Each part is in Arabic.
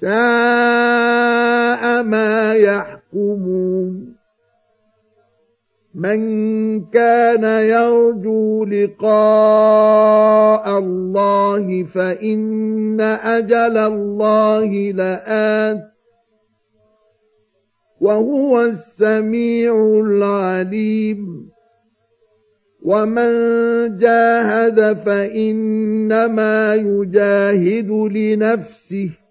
ساء ما يحكمون. من كان يرجو لقاء الله فإن أجل الله لآت. وهو السميع العليم. ومن جاهد فإنما يجاهد لنفسه.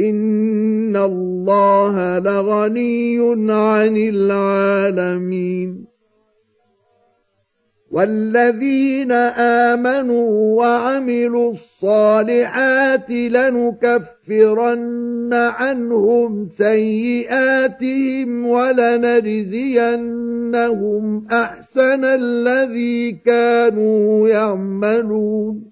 إن الله لغني عن العالمين والذين آمنوا وعملوا الصالحات لنكفرن عنهم سيئاتهم ولنجزينهم أحسن الذي كانوا يعملون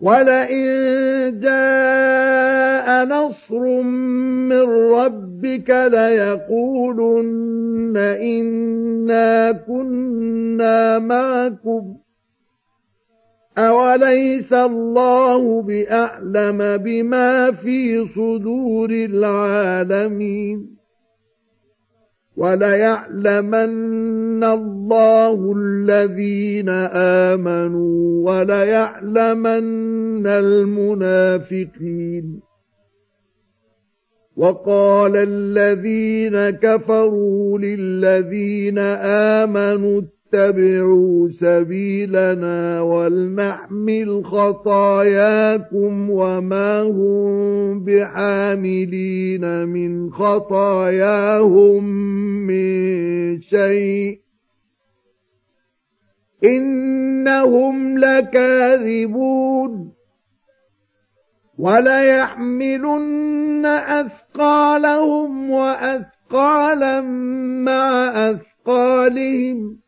ولئن جاء نصر من ربك ليقولن إنا كنا معكم أوليس الله بأعلم بما في صدور العالمين وليعلمن الله الذين آمنوا وليعلمن المنافقين. وقال الذين كفروا للذين آمنوا اتبعوا سبيلنا ولنحمل خطاياكم وما هم بحاملين من خطاياهم من شيء. إنهم لكاذبون. وليحملن أثقالهم وأثقالا مع أثقالهم.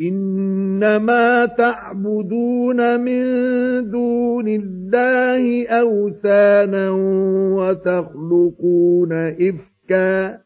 إنما تعبدون من دون الله أوثانا وتخلقون إفكاً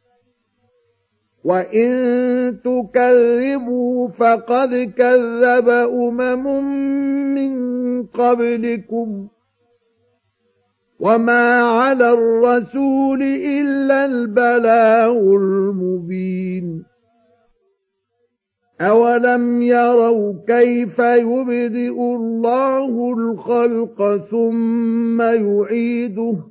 وإن تكذبوا فقد كذب أمم من قبلكم وما على الرسول إلا البلاغ المبين أولم يروا كيف يبدئ الله الخلق ثم يعيده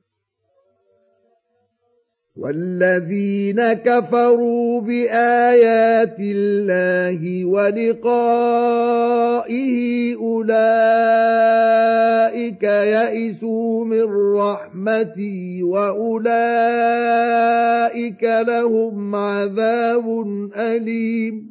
والذين كفروا بآيات الله ولقائه أولئك يئسوا من رحمتي وأولئك لهم عذاب أليم.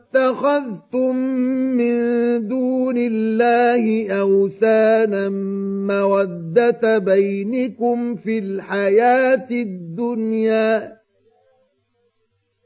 اتخذتم من دون الله أوثانا مودة بينكم في الحياة الدنيا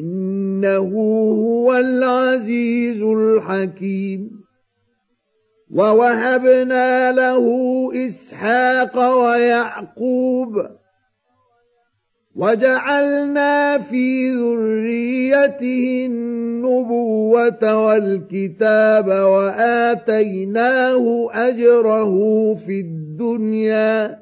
إنه هو العزيز الحكيم. ووهبنا له إسحاق ويعقوب. وجعلنا في ذريته النبوة والكتاب وآتيناه أجره في الدنيا.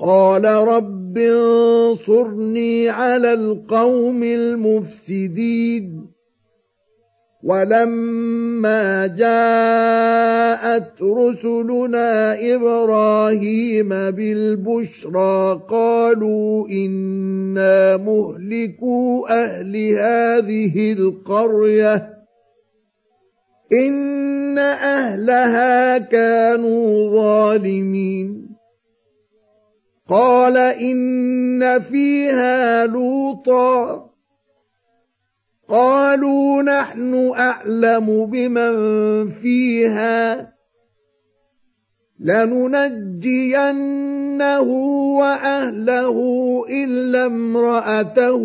قال رب انصرني على القوم المفسدين ولما جاءت رسلنا إبراهيم بالبشرى قالوا إنا مهلكو أهل هذه القرية إن أهلها كانوا ظالمين قال إن فيها لوطا. قالوا نحن أعلم بمن فيها. لننجينه وأهله إلا امرأته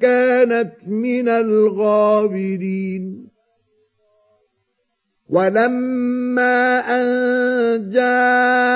كانت من الغابرين. ولما أن جاءت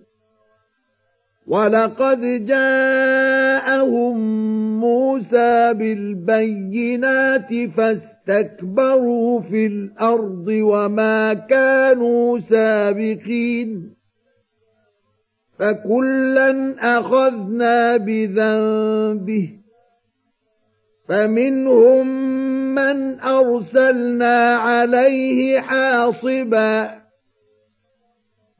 ولقد جاءهم موسى بالبينات فاستكبروا في الأرض وما كانوا سابقين فكلا اخذنا بذنبه فمنهم من ارسلنا عليه حاصبا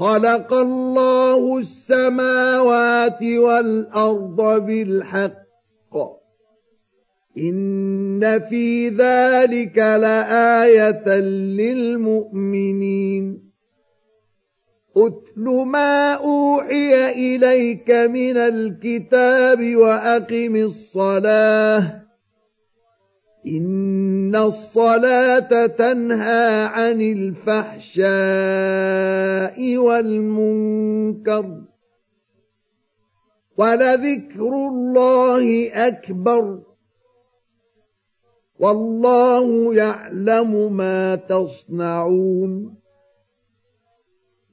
خلق الله السماوات والأرض بالحق. إن في ذلك لآية للمؤمنين. أتل ما أوحي إليك من الكتاب وأقم الصلاة. ان الصلاه تنهى عن الفحشاء والمنكر ولذكر الله اكبر والله يعلم ما تصنعون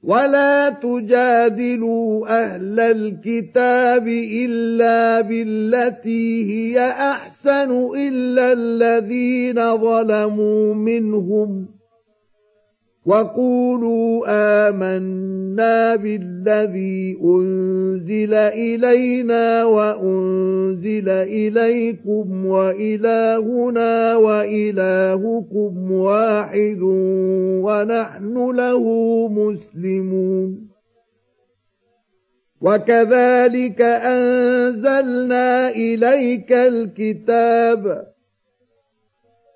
ولا تجادلوا أهل الكتاب الا بالتي هي احسن الا الذين ظلموا منهم وقولوا آمنا بالذي أنزل إلينا وأنزل إليكم وإلهنا وإلهكم واحد ونحن له مسلمون. وكذلك أنزلنا إليك الكتاب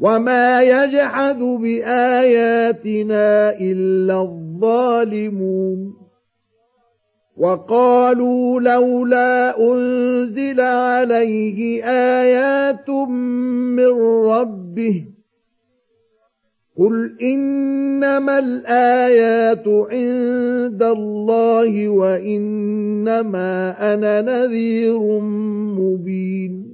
وما يجحد باياتنا الا الظالمون وقالوا لولا انزل عليه ايات من ربه قل انما الايات عند الله وانما أنا نذير مبين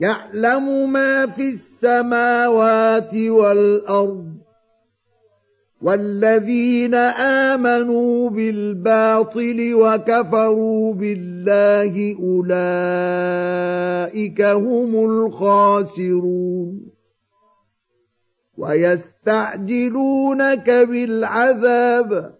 يعلم ما في السماوات والأرض والذين آمنوا بالباطل وكفروا بالله أولئك هم الخاسرون ويستعجلونك بالعذاب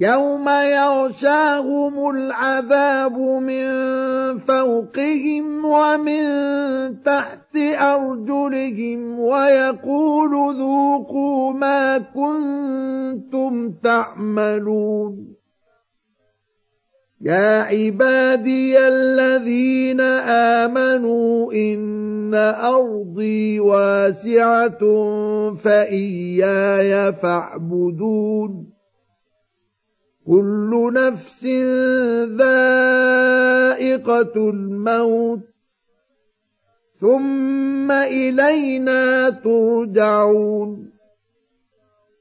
يوم يغشاهم العذاب من فوقهم ومن تحت ارجلهم ويقول ذوقوا ما كنتم تعملون يا عبادي الذين امنوا ان ارضي واسعه فاياي فاعبدون كل نفس ذائقة الموت. ثم إلينا ترجعون.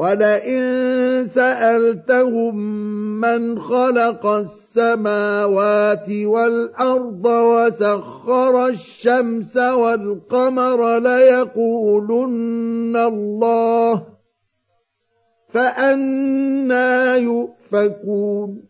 ولئن سألتهم من خلق السماوات والأرض وسخر الشمس والقمر ليقولن الله فأنا يؤفكون.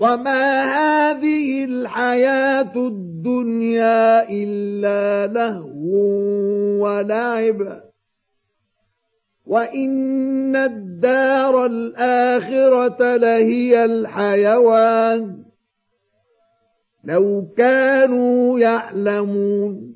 وما هذه الحياة الدنيا إلا لهو ولعب وإن الدار الآخرة لهي الحيوان لو كانوا يعلمون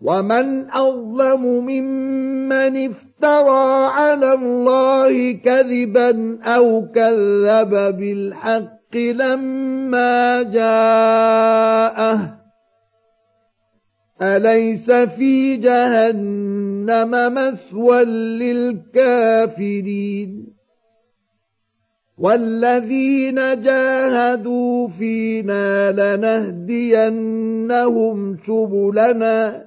ومن أظلم ممن افترى على الله كذبا أو كذب بالحق لما جاءه أليس في جهنم مثوى للكافرين والذين جاهدوا فينا لنهدينهم سبلنا